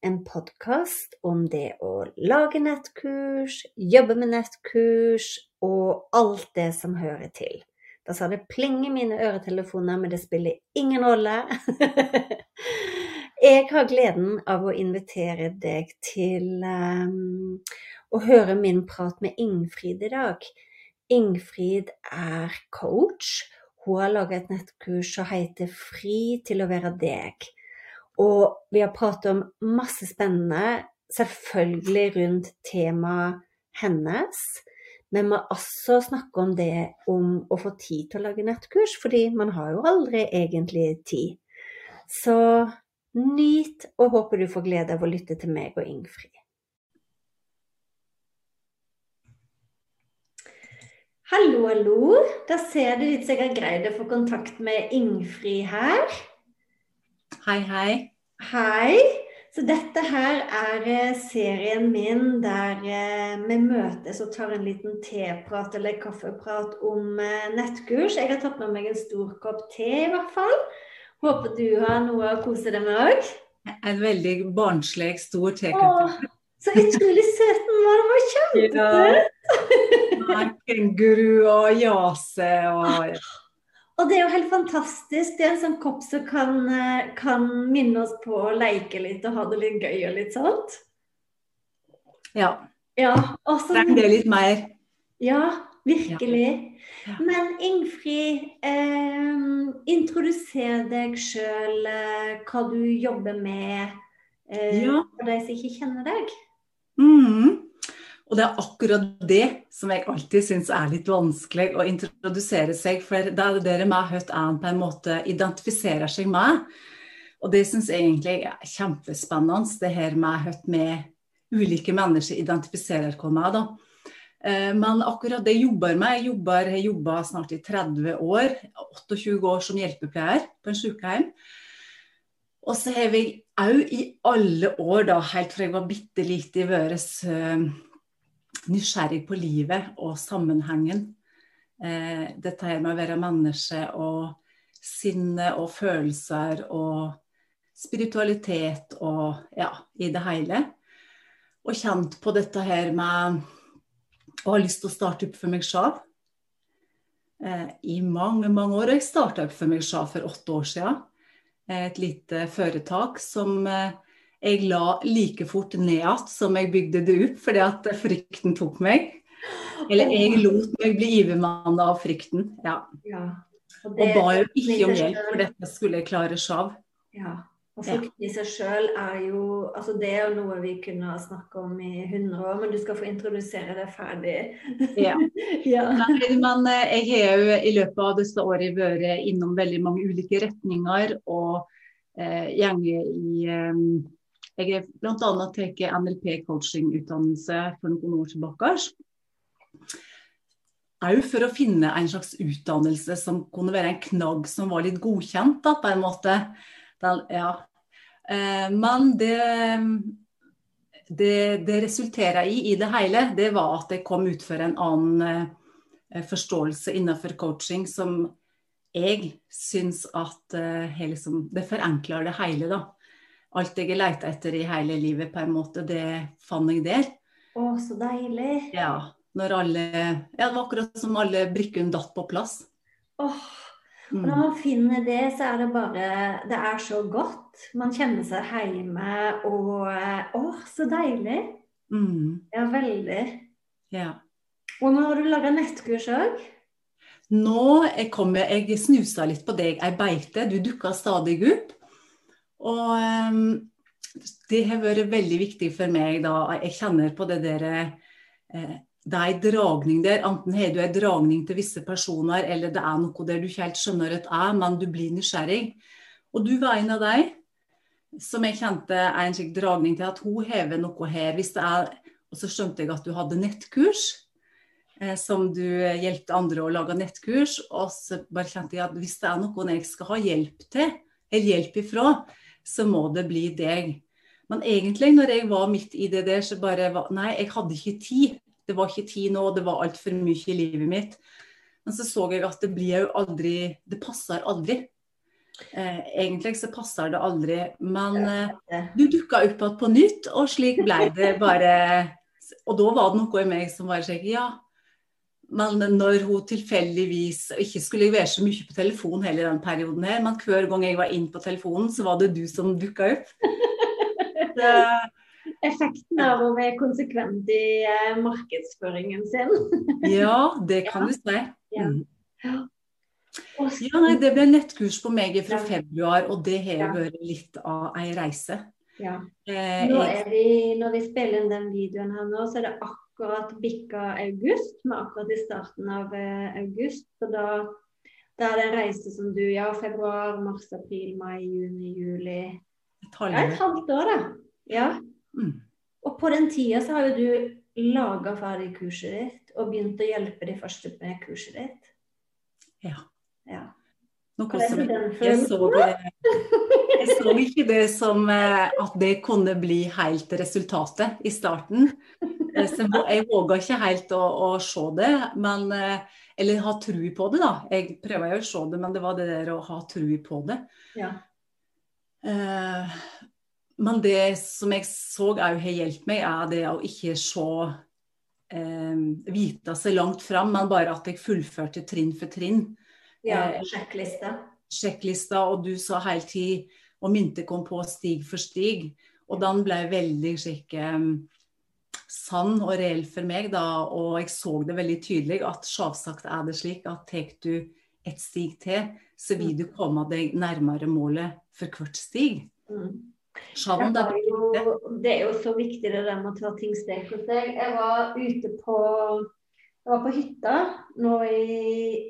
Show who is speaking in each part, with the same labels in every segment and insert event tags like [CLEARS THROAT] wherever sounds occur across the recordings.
Speaker 1: en podkast om det å lage nettkurs, jobbe med nettkurs og alt det som hører til. Da sa det pling i mine øretelefoner, men det spiller ingen rolle. [LAUGHS] Jeg har gleden av å invitere deg til um, å høre min prat med Ingfrid i dag. Ingfrid er coach. Hun har laget et nettkurs som heter Fri til å være deg. Og vi har pratet om masse spennende, selvfølgelig rundt temaet hennes. Men vi må også snakke om det om å få tid til å lage nettkurs, fordi man har jo aldri egentlig tid. Så nyt, og håper du får glede av å lytte til meg og Ingfrid. Hallo, hallo. Da ser det ut som jeg har greid å få kontakt med Ingfrid her.
Speaker 2: Hei, hei.
Speaker 1: Hei. Så dette her er eh, serien min der eh, vi møtes og tar en liten teprat eller kaffeprat om eh, nettkurs. Jeg har tatt med meg en stor kopp te i hvert fall. Håper du har noe å kose deg med òg.
Speaker 2: En veldig barnslig, stor tekopp.
Speaker 1: Så utrolig søt den var. Den var kjempesøt. [LAUGHS]
Speaker 2: Ja. Kenguru og jase og
Speaker 1: og det er jo helt fantastisk. Det er en sånn kopp som kan, eh, kan minne oss på å leke litt og ha det litt gøy og litt sånt.
Speaker 2: Ja.
Speaker 1: ja
Speaker 2: også, Trenger det litt mer.
Speaker 1: Ja, virkelig. Ja. Men Ingfrid, eh, introduser deg sjøl, eh, hva du jobber med, eh, ja. for de som ikke kjenner deg.
Speaker 2: Mm. Og det er akkurat det som jeg alltid syns er litt vanskelig å introdusere seg, for det er det med høyt an på en måte identifiserer seg med. Og det syns jeg egentlig er kjempespennende, det her med høyt med ulike mennesker identifiserer seg med. da. Eh, men akkurat det jeg jobber med, jeg jobber, jeg jobber snart i 30 år, 28 år som hjelpepleier på en sykehjem. Og så har vi òg i alle år, da, helt fra jeg var bitte lite, vært nysgjerrig på livet og sammenhengen. Eh, dette her med å være menneske og sinne og følelser og spiritualitet og ja, i det hele. Og kjent på dette her med å ha lyst til å starte opp for meg sjøl. Eh, I mange, mange år. Og jeg starta opp for meg sjøl for åtte år siden. Eh, et lite foretak som eh, jeg la like fort ned igjen som jeg bygde det opp, fordi at frykten tok meg. Eller jeg lot meg bli ivermanna av frykten. Ja. ja. Og, det, og ba jo ikke om hjelp, for dette skulle jeg klare sjøl.
Speaker 1: Ja. Og frykten i seg sjøl er jo altså Det er jo noe vi kunne snakke om i 100 år, men du skal få introdusere det ferdig.
Speaker 2: ja. [LAUGHS] ja. Nei, men eh, jeg har jo i løpet av disse årene vært innom veldig mange ulike retninger og eh, i eh, jeg har bl.a. tatt NLP-coaching-utdannelse for noen år tilbake. Òg for å finne en slags utdannelse som kunne være en knagg som var litt godkjent, da, på en måte. Den, ja. eh, men det, det, det resulterer i i det hele, det var at jeg kom ut for en annen eh, forståelse innenfor coaching som jeg syns at eh, liksom, det forenkler det hele. da. Alt jeg har leita etter i hele livet, på en måte, det fant jeg der.
Speaker 1: Å, så deilig.
Speaker 2: Ja. Når alle Ja, det var akkurat som alle brikkene datt på plass.
Speaker 1: Åh, og
Speaker 2: Mm.
Speaker 1: når man finner det, så er det bare Det er så godt. Man kjenner seg hjemme og Å, så deilig.
Speaker 2: Mm.
Speaker 1: Ja, veldig.
Speaker 2: Ja.
Speaker 1: Og nå har du laga nettkurs òg?
Speaker 2: Nå jeg kom jeg, jeg snusa litt på deg ei beite, du dukka stadig opp. Og ehm, det har vært veldig viktig for meg da. Jeg kjenner på det der eh, Det er en dragning der. Enten har du en dragning til visse personer, eller det er noe der du ikke helt skjønner at er, men du blir nysgjerrig. Og du var en av dem som jeg kjente er en slik dragning til at hun hever noe her. Hvis det er, og så skjønte jeg at du hadde nettkurs eh, som du hjelpte andre å lage nettkurs. Og så bare kjente jeg at hvis det er noen jeg skal ha hjelp til, eller hjelp ifra, så må det bli deg. Men egentlig, når jeg var midt i det der, så bare var Nei, jeg hadde ikke tid. Det var ikke tid nå, det var altfor mye i livet mitt. Men så så jeg at det blir jo aldri Det passer aldri. Eh, egentlig så passer det aldri, men eh, du dukka opp igjen på nytt, og slik ble det bare Og da var det noe i meg som bare sa Ja. Men når hun tilfeldigvis Ikke skulle være så mye på telefon heller den perioden her, men hver gang jeg var inn på telefonen, så var det du som dukka opp. [LAUGHS] Så,
Speaker 1: Effekten av å være konsekvent i eh, markedsføringen sin. [LAUGHS]
Speaker 2: ja, det kan du si.
Speaker 1: Ja.
Speaker 2: Mm. Ja, nei, det ble nettkurs på meg fra februar, og det har vært litt av ei reise.
Speaker 1: ja.
Speaker 2: Eh,
Speaker 1: Nå er vi, når vi spiller inn den videoen her nå, så er det akkurat bikka august. Vi er akkurat i starten av eh, august. Så da, da er det en reise som du Ja, februar, mars, april, mai, juni, juli.
Speaker 2: et
Speaker 1: Ja, et halvt år, da. Ja.
Speaker 2: Mm.
Speaker 1: Og på den tida så har jo du laga ferdig kurset ditt og begynt å hjelpe de første med kurset ditt.
Speaker 2: Ja.
Speaker 1: Ja.
Speaker 2: Noe som jeg, jeg, så, jeg så ikke det som eh, at det kunne bli helt resultatet i starten. Eh, Så jeg våga ikke helt å, å se det, men, eh, eller ha tru på det, da. Jeg prøver jo å se det, men det var det der å ha tru på det.
Speaker 1: Ja.
Speaker 2: Eh, Men det som jeg så òg har hjulpet meg, er det å ikke se eh, vite seg langt fram, men bare at jeg fullførte trinn for trinn.
Speaker 1: ja
Speaker 2: Eh. Sjekklista, og du sa hele tid og mynte kom på stig for stig. Og den ble veldig slik eh, sann og reell for meg, da. Og jeg så det veldig tydelig at selvsagt er det slik at tar du et stig til, så vil du komme deg nærmere målet for hvert stig.
Speaker 1: Mm.
Speaker 2: Det er
Speaker 1: jo, det er jo så viktig det der med å ta ting steg for steg. Jeg var ute på jeg var på hytta nå i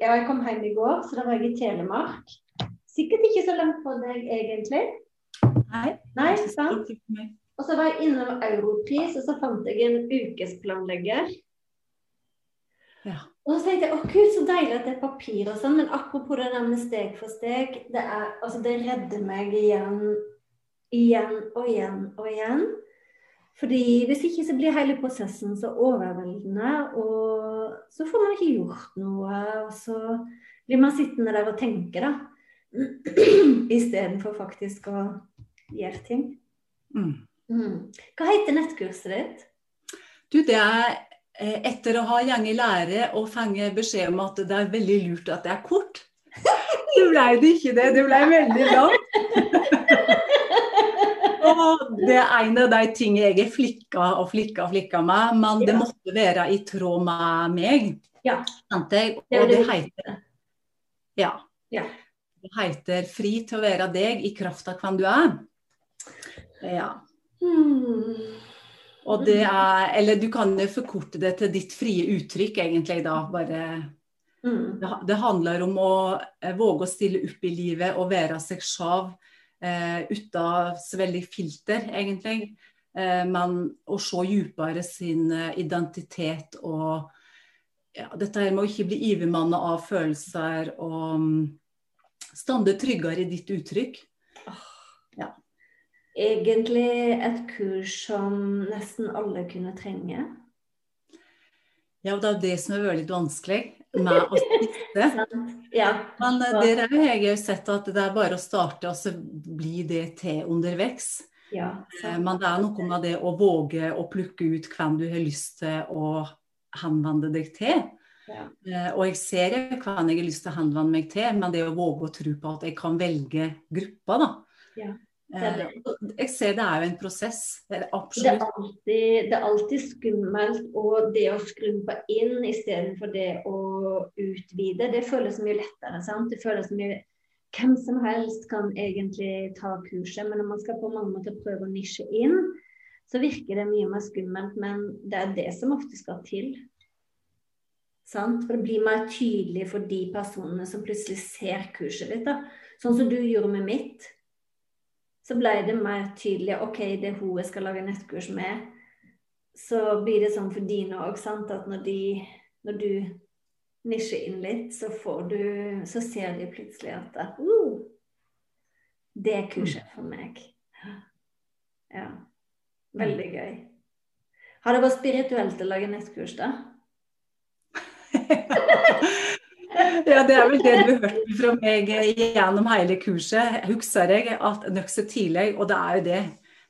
Speaker 1: Ja, jeg kom hjem i går, så da var jeg i Telemark. Sikkert ikke så langt fra deg, egentlig.
Speaker 2: Nei,
Speaker 1: Nei, sant? Og så var jeg innom Europris, og så fant jeg en ukesplanlegger.
Speaker 2: Ja.
Speaker 1: Og så tenkte jeg å gud, så deilig at det er papir og sånn, men apropos det der med steg for steg, det, er, altså, det redder meg igjen, igjen og igjen og igjen. Fordi hvis ikke så blir hele prosessen så overveldende, og så får man ikke gjort noe. Og så blir man sittende der og tenke, da. [CLEARS THROAT] Istedenfor faktisk å gjøre ting.
Speaker 2: Mm.
Speaker 1: Mm. Hva heter nettkurset ditt?
Speaker 2: Du, det er eh, etter å ha gått i lære og fått beskjed om at det er veldig lurt at det er kort. [LAUGHS] Det ble det ikke det. Det ble veldig langt. [LAUGHS] Og det er en av de tingene jeg er flikka og flikka og flikka med, men det måtte være i tråd med meg.
Speaker 1: Ja.
Speaker 2: Og det heter Ja.
Speaker 1: Ja.
Speaker 2: Det heter 'Fri til å være deg i kraft av hvem du er'. Ja.
Speaker 1: Hmm.
Speaker 2: Og det er Eller du kan jo forkorte det til ditt frie uttrykk, egentlig, da. Bare
Speaker 1: Mm.
Speaker 2: Det, det handler om å eh, våge å stille opp i livet og være seg sjav eh, uten så veldig filter, egentlig. Eh, men å se dypere sin eh, identitet og ja, dette her med å ikke bli ivermanna av følelser og um, stande tryggere i ditt uttrykk.
Speaker 1: Egentlig et kurs som nesten alle kunne trenge.
Speaker 2: Ja, og det er det som har vært litt vanskelig. med å spise. [LAUGHS]
Speaker 1: ja.
Speaker 2: Men uh, der har jeg jo sett at det er bare å starte, og så blir det til underveis.
Speaker 1: Ja,
Speaker 2: uh, men det er noe med det å våge å plukke ut hvem du har lyst til å henvende deg til.
Speaker 1: Ja.
Speaker 2: Uh, og jeg ser hvem jeg har lyst til å henvende meg til, men det å våge å tro på at jeg kan velge grupper, da.
Speaker 1: Ja.
Speaker 2: Eh, jeg ser det er jo en prosess. Det er
Speaker 1: Det er, alltid, det er alltid skummelt, og det å skrumpe inn istedenfor det å utvide, det føles mye lettere. sant? Det føles mye Hvem som helst kan egentlig ta kurset, men når man skal på mange måter prøve å nisje inn, så virker det mye mer skummelt. Men det er det som ofte skal til. Sant? For det blir mer tydelig for de personene som plutselig ser kurset ditt. da. Sånn som du gjorde med mitt så ble det mer tydelig OK, det er hun jeg skal lage nettkurs med. Så blir det sånn for dine òg, at når, de, når du nisjer inn litt, så, får du, så ser de plutselig at uh, det er for meg. Ja. Veldig gøy. Har det vært spirituelt å lage nettkurs, da? [LAUGHS] [LAUGHS]
Speaker 2: Ja, det er vel det du hørte fra meg gjennom hele kurset. Husker jeg at nokså tidlig, og det er jo det.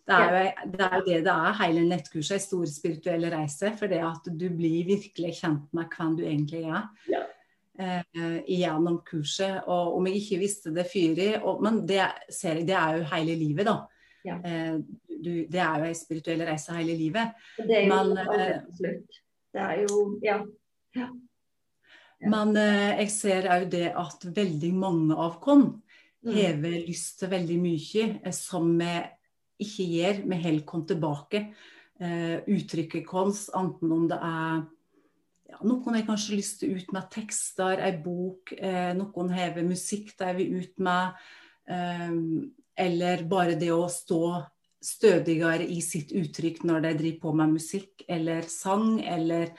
Speaker 2: Det er jo det er, det, det er hele nettkurset, en stor spirituell reise. For det at du blir virkelig kjent med hvem du egentlig er.
Speaker 1: Ja.
Speaker 2: Eh, gjennom kurset. Og om jeg ikke visste det før Men det ser jeg, det er jo hele livet, da.
Speaker 1: Ja.
Speaker 2: Eh, du, det er jo en spirituell reise hele livet.
Speaker 1: Det er jo
Speaker 2: Men, eh,
Speaker 1: til slutt. Det er jo Ja. ja.
Speaker 2: Men eh, jeg ser òg det at veldig mange av oss
Speaker 1: Mm.
Speaker 2: lyst til veldig mye eh, som vi ikke gjør. Vi holder oss tilbake. Eh, uttrykket vårt, enten om det er ja, Noen har kanskje lyst til ut med tekster, ei bok. Eh, noen hever musikk de vil ut med. Eh, eller bare det å stå stødigere i sitt uttrykk når de driver på med musikk eller sang eller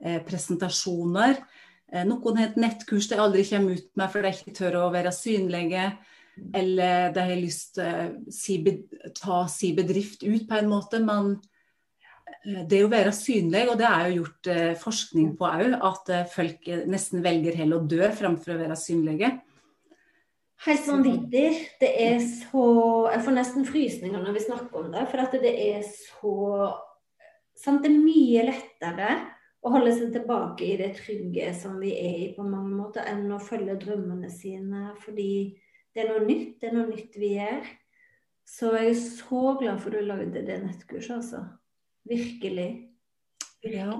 Speaker 2: eh, presentasjoner. Eh, Noen har et nettkurs de aldri kommer ut med for de ikke tør å være synlige. Eller de har lyst til å ta si bedrift ut på en måte. Men eh, det å være synlig, og det er jo gjort eh, forskning på òg, at eh, folk eh, nesten velger heller å dø fremfor å være synlige.
Speaker 1: Helt vanvittig. Det er så Jeg får nesten frysninger når vi snakker om det. For at det er så sant? Det er mye lettere å holde seg tilbake i det trygge som vi er i på mange måter, enn å følge drømmene sine. Fordi det er noe nytt. Det er noe nytt vi gjør. Så jeg er så glad for du lagde det nettkurset, altså. Virkelig.
Speaker 2: Ja.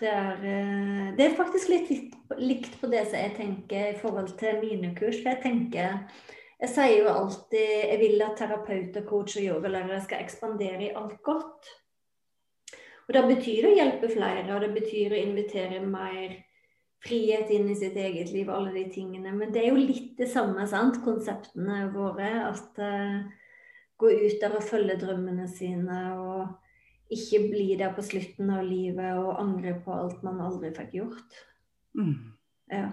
Speaker 1: Det er, eh, det er faktisk litt likt på det som jeg tenker i forhold til mine kurs. For jeg tenker Jeg sier jo alltid jeg vil at terapeuter, coach og yogalærere skal ekspandere i alt godt. Og det betyr å hjelpe flere, og det betyr å invitere mer frihet inn i sitt eget liv, alle de tingene. Men det er jo litt det samme, sant, konseptene våre. At uh, gå ut der og følge drømmene sine. og ikke bli der på slutten av livet og angre på alt man aldri fikk gjort.
Speaker 2: Mm.
Speaker 1: Ja.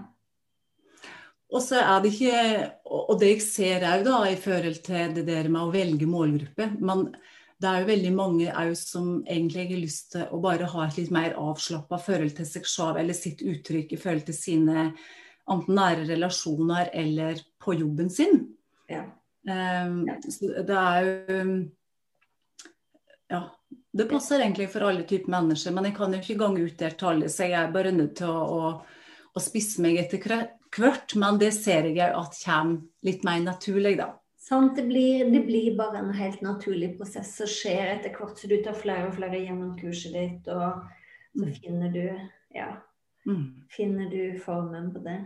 Speaker 2: Og så er det ikke, og det jeg ser òg da, i forhold til det der med å velge målgruppe Men det er jo veldig mange òg som egentlig har lyst til å bare ha et litt mer avslappa forhold til seg sjøl eller sitt uttrykk i forhold til sine enten nære relasjoner eller på jobben sin.
Speaker 1: Ja.
Speaker 2: Um,
Speaker 1: Ja.
Speaker 2: så det er jo Ja. Det passer egentlig for alle typer mennesker, men jeg kan jo ikke gange ut der tallet, så jeg er bare nødt til å, å, å spisse meg etter hvert. Men det ser jeg jo at kommer litt mer naturlig, da.
Speaker 1: Det, blir, det blir bare en helt naturlig prosess som skjer etter hvert så du tar flere og flere gjennom kurset ditt, og så
Speaker 2: Mm.
Speaker 1: finner du ja,
Speaker 2: Mm.
Speaker 1: finner du formen på det.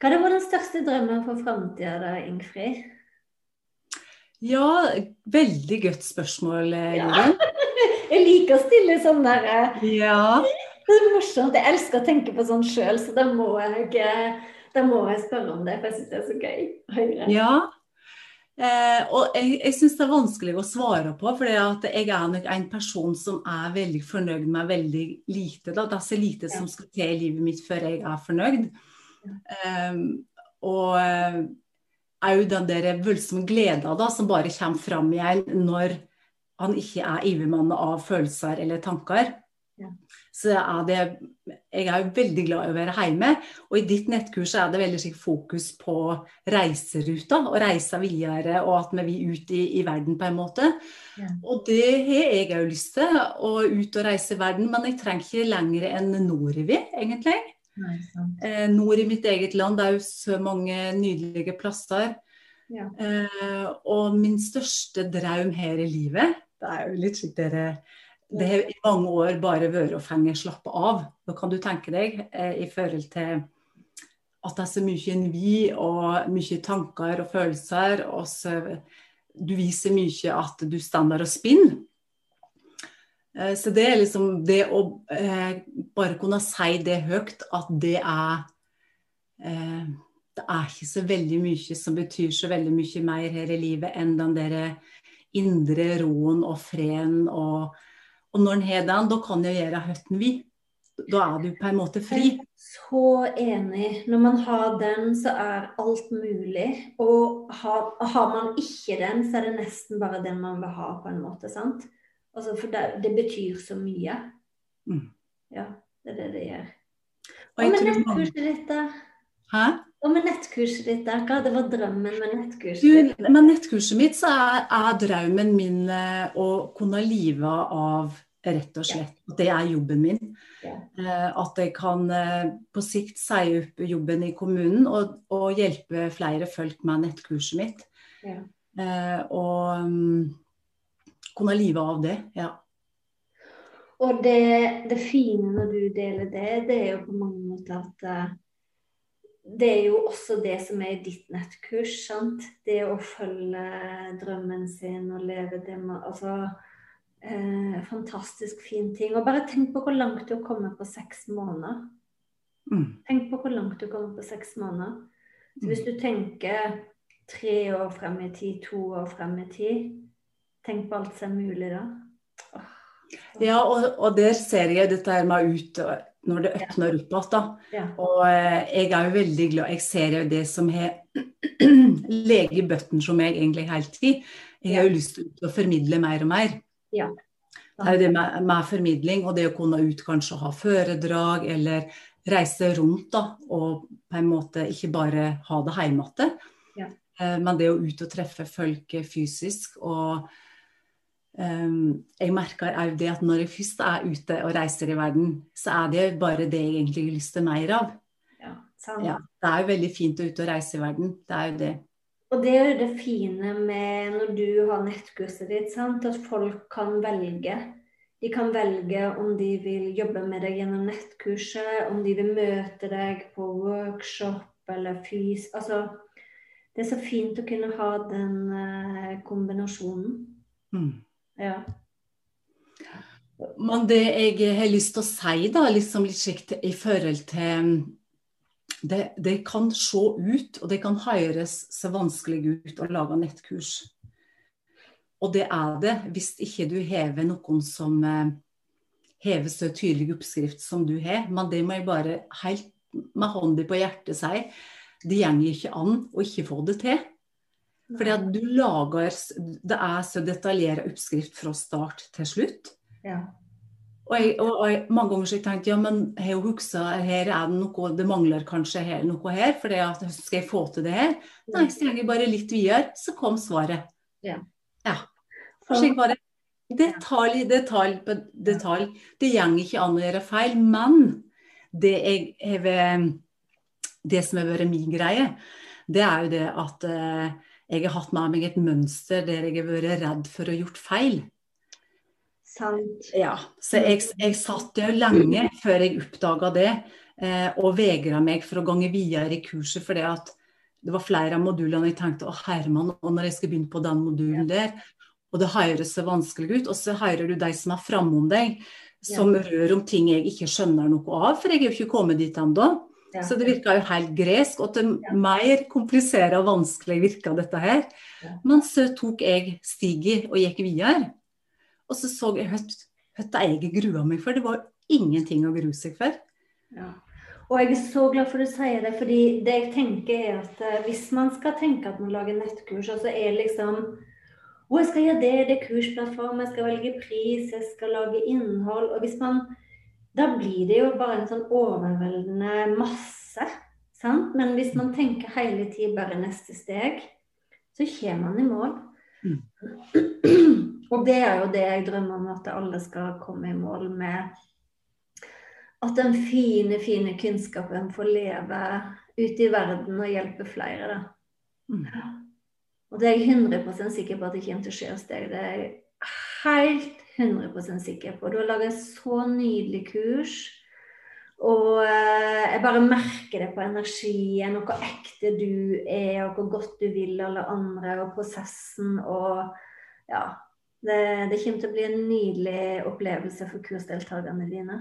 Speaker 1: Hva er det den største drømmen for framtida da, Ingfrid?
Speaker 2: Ja, veldig godt spørsmål, eh,
Speaker 1: Ja. [LAUGHS] Jeg liker å stille sånn der eh,
Speaker 2: Ja.
Speaker 1: Det er morsomt. Jeg elsker å tenke på sånn sjøl, så da må jeg, eh, da må jeg spørre om det, for jeg syns det er så gøy. Høyre.
Speaker 2: ja. Eh, og jeg, jeg syns det er vanskelig å svare på, for jeg er nok en person som er veldig fornøyd med veldig lite. Da. Det er så lite som skal til i livet mitt før jeg er fornøyd. Eh, og òg den der voldsomme gleden da, som bare kommer fram igjen når han ikke er ivermannet av følelser eller tanker. Så er det, jeg er jo veldig glad i å være hjemme. Og i ditt nettkurs er det veldig fokus på reiseruta, og reise videre, og at vi vil ut i, i, verden på en måte. Ja. Og det har jeg òg lyst til, å ut og reise i verden. Men jeg trenger ikke lenger enn nordover, egentlig. Nei, eh, nord i mitt eget land. Det er jo så mange nydelige plasser. Ja. Eh, og min største drøm her i livet, det er jo litt slik dere det har i mange år bare vært å fenge slappe av. Da kan du tenke deg eh, i forhold til at det er så mye en vi og mye tanker og følelser. Og så du viser mye at du står der og spinner. Eh, så det er liksom det å eh, bare kunne si det høyt, at det er eh, Det er ikke så veldig mye som betyr så veldig mye mer her i livet enn den der indre roen og freden og og når en har den, da kan en gjøre høtten vi. Da er du på en måte fri.
Speaker 1: Så enig. Når man har den, så er alt mulig. Og har, har, man ikke den, så er det nesten bare den man vil ha, på en måte. sant? Altså, for det, det, betyr så mye. Mm. Ja, det er det det gjør. Og, og det, nettkurset ditt, da? Hæ? Og med nettkurset ditt, da? Hva det var drømmen med nettkurset ditt?
Speaker 2: Du, med nettkurset mitt så er, er drømmen min eh, å kunne live av rett og slett. At det er jobben min. Eh, at jeg kan eh, på sikt si opp jobben i kommunen og, og hjelpe flere folk med nettkurset mitt. Ja. Og um, kunne live av det. Ja.
Speaker 1: Og det, det, fine når du deler det, det er jo på mange måter at det er jo også det som er i ditt nettkurs. sant? Det å følge drømmen sin og leve det med Altså eh, fantastisk fin ting. Og bare tenk på hvor langt du har kommet på seks måneder. Mm. Tenk på hvor langt du kommer på seks måneder. Så hvis du tenker tre år frem i tid, to år frem i tid, tenk på alt som er mulig da.
Speaker 2: Ja, og, og, der ser jeg dette her med ut når det åpner opp igjen. Ja. Og eh, jeg er jo veldig glad Jeg ser jo det som har [CLEARS THROAT] lege i bøtten som jeg egentlig hele tid. Jeg har jo lyst til å formidle mer og mer. Ja. Det er jo det med, med, formidling og det å kunne ut kanskje ha foredrag eller reise rundt da, og på en måte ikke bare ha det hjemme igjen. Ja. Eh, men det å ut og treffe folk fysisk. Og jeg merker òg det at når jeg først er ute og reiser i verden, så er det bare det jeg egentlig har lyst til mer av. Ja, ja, det er jo veldig fint å ut og reise i verden. Det er jo det.
Speaker 1: Og det er jo det fine med når du har nettkurset ditt, sant? at folk kan velge. De kan velge om de vil jobbe med deg gjennom nettkurset, om de vil møte deg på workshop eller fys... Altså, det er så fint å kunne ha den uh, kombinasjonen. Mm. Ja.
Speaker 2: Men det jeg har lyst til å si, da, liksom litt slikt i forhold til det, det, kan se ut, og det kan høres så vanskelig ut å lage nettkurs. Og det er det hvis ikke du hever noen som eh, hever så tydelig oppskrift som du har. Men det må jeg bare helt med hånda på hjertet si. Det går ikke an å ikke få det til. Fordi at du lager Det er så detaljert oppskrift fra start til slutt. Ja. Og, jeg, og, og mange ganger så jeg tenkte ja, men jeg huksa, her er det noe, det mangler kanskje her, noe her. For skal jeg få til det her? Nei, så jeg bare litt videre, så kom svaret. Ja. ja. Så jeg bare Detalj, detalj på detalj. Det går ikke an å gjøre feil. Men det, jeg, jeg, det som har vært min greie, det er jo det at eh, jeg har hatt med meg et mønster der jeg har vært redd for å ha gjort feil. Sant. Ja, så jeg, jeg satt jo lenge før jeg oppdaga det, eh, og vegra meg for å gange videre i kurset. For det var flere av modulene jeg tenkte å Herman, og når jeg skal begynne på den modulen der, og det høres så vanskelig ut, og så hører du de som er framom deg, som ja. rør om ting jeg ikke skjønner noe av, for jeg er jo ikke kommet dit ennå. Ja. Så det virka jo helt gresk, og til ja. mer komplisert og vanskelig virka dette her. Men så tok jeg stigen og gikk videre. Og så så jeg hva jeg grua meg for. Det var ingenting å grue seg for.
Speaker 1: Ja. Og jeg er så glad for at du sier det, fordi det jeg tenker er at uh, hvis man skal tenke at man lager nettkurs, og så er liksom å, jeg skal gjøre det, det er kursplattform, jeg skal velge pris, jeg skal lage innhold. Og hvis man da blir det jo bare en sånn overveldende masse. Sant? Men hvis man tenker hele tiden bare neste steg, så kommer man i mål. Mm. Og det er jo det jeg drømmer om at alle skal komme i mål med. At den fine, fine kunnskapen får leve ute i verden og hjelpe flere. da. Mm. Og det er jeg 100 sikker på at det kommer til å skje hos deg. Det er helt 100 sikker på. Du har laget så nydelig kurs. Og eh, jeg bare merker det på energien, og hvor ekte du er, og hvor godt du vil alle andre, og prosessen og Ja. Det, det kommer til å bli en nydelig opplevelse for kursdeltakerne dine.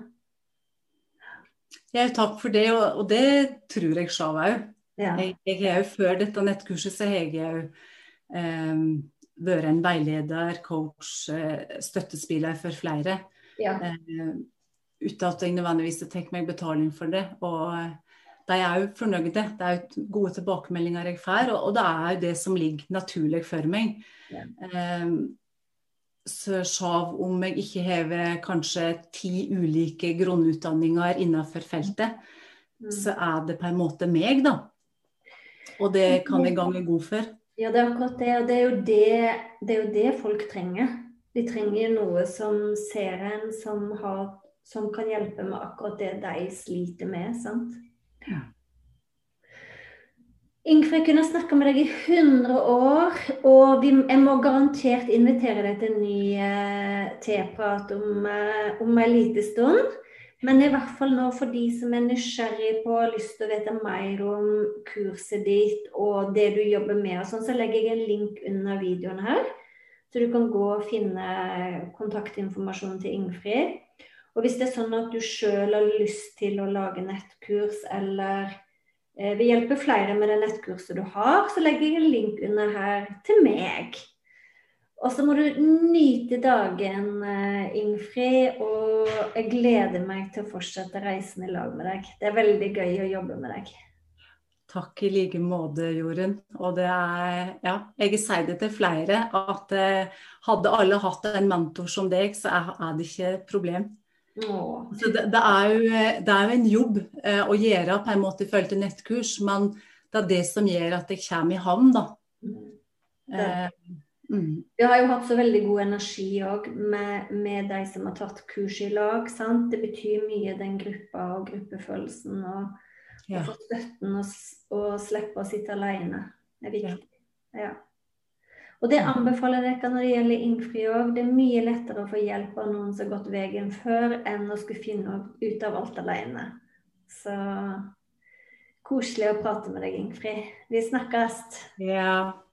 Speaker 2: Ja, takk for det, og, og det tror jeg sjøl òg. Ja. Jeg, jeg har jo Før dette nettkurset så har jeg jo vært en veileder, coach, eh, støttespiller for flere. Ja. Eh, uten at jeg nødvendigvis tar meg betaling for det. Og eh, de er jo fornøyde. Det er jo gode tilbakemeldinger jeg får, og, og det er jo det som ligger naturlig for meg. Ja. Så selv om jeg ikke har kanskje ti ulike grunnutdanninger innenfor feltet, mm. så er det på en måte meg, da. Og det kan jeg gange god for.
Speaker 1: Ja, det er akkurat det. Og det er jo det, det, er jo det folk trenger. De trenger noe som ser en, som, har, som kan hjelpe med akkurat det de sliter med. sant? Ja. Ingfrid kunne snakka med deg i 100 år, og vi, jeg må garantert invitere deg til en ny eh, teprat om, eh, om en liten stund. Men i hvert fall nå for de som er nysgjerrig på og har lyst til å vite mer om kurset ditt og det du jobber med, og sånn, så legger jeg en link under videoen her. Så du kan gå og finne kontaktinformasjonen til Ingfrid. Og hvis det er sånn at du sjøl har lyst til å lage nettkurs, eller eh, vil hjelpe flere med det nettkurset du har, så legger jeg en link under her til meg. Og så må du nyte dagen, eh, Ingfrid. Og jeg gleder meg til å fortsette reisen i lag med deg. Det er veldig gøy å jobbe med deg.
Speaker 2: Takk i like måte, Jorunn. Og det er Ja, jeg sier det til flere at eh, hadde alle hatt en mentor som deg, så er det ikke et problem. Åh. Så det, det, er jo, det, er jo, en jobb eh, å gjøre på en måte i følge til nettkurs, men det er det som gjør at jeg kommer i havn, da. Mm.
Speaker 1: Eh, Mm. Vi har jo hatt så veldig god energi òg med, med, de som har tatt kurs i lag. Sant? Det betyr mye, den gruppa og gruppefølelsen. Og, ja. og få støtten og, og, slippe å sitte alene. Det er viktig. Ja. Og det anbefaler dere når det gjelder innfri òg. Det er mye lettere å få hjelp av noen som har gått veien før, enn å skulle finne ut av alt alene. Så koselig å prate med deg, Ingfrid. Vi snakkes.
Speaker 2: Ja.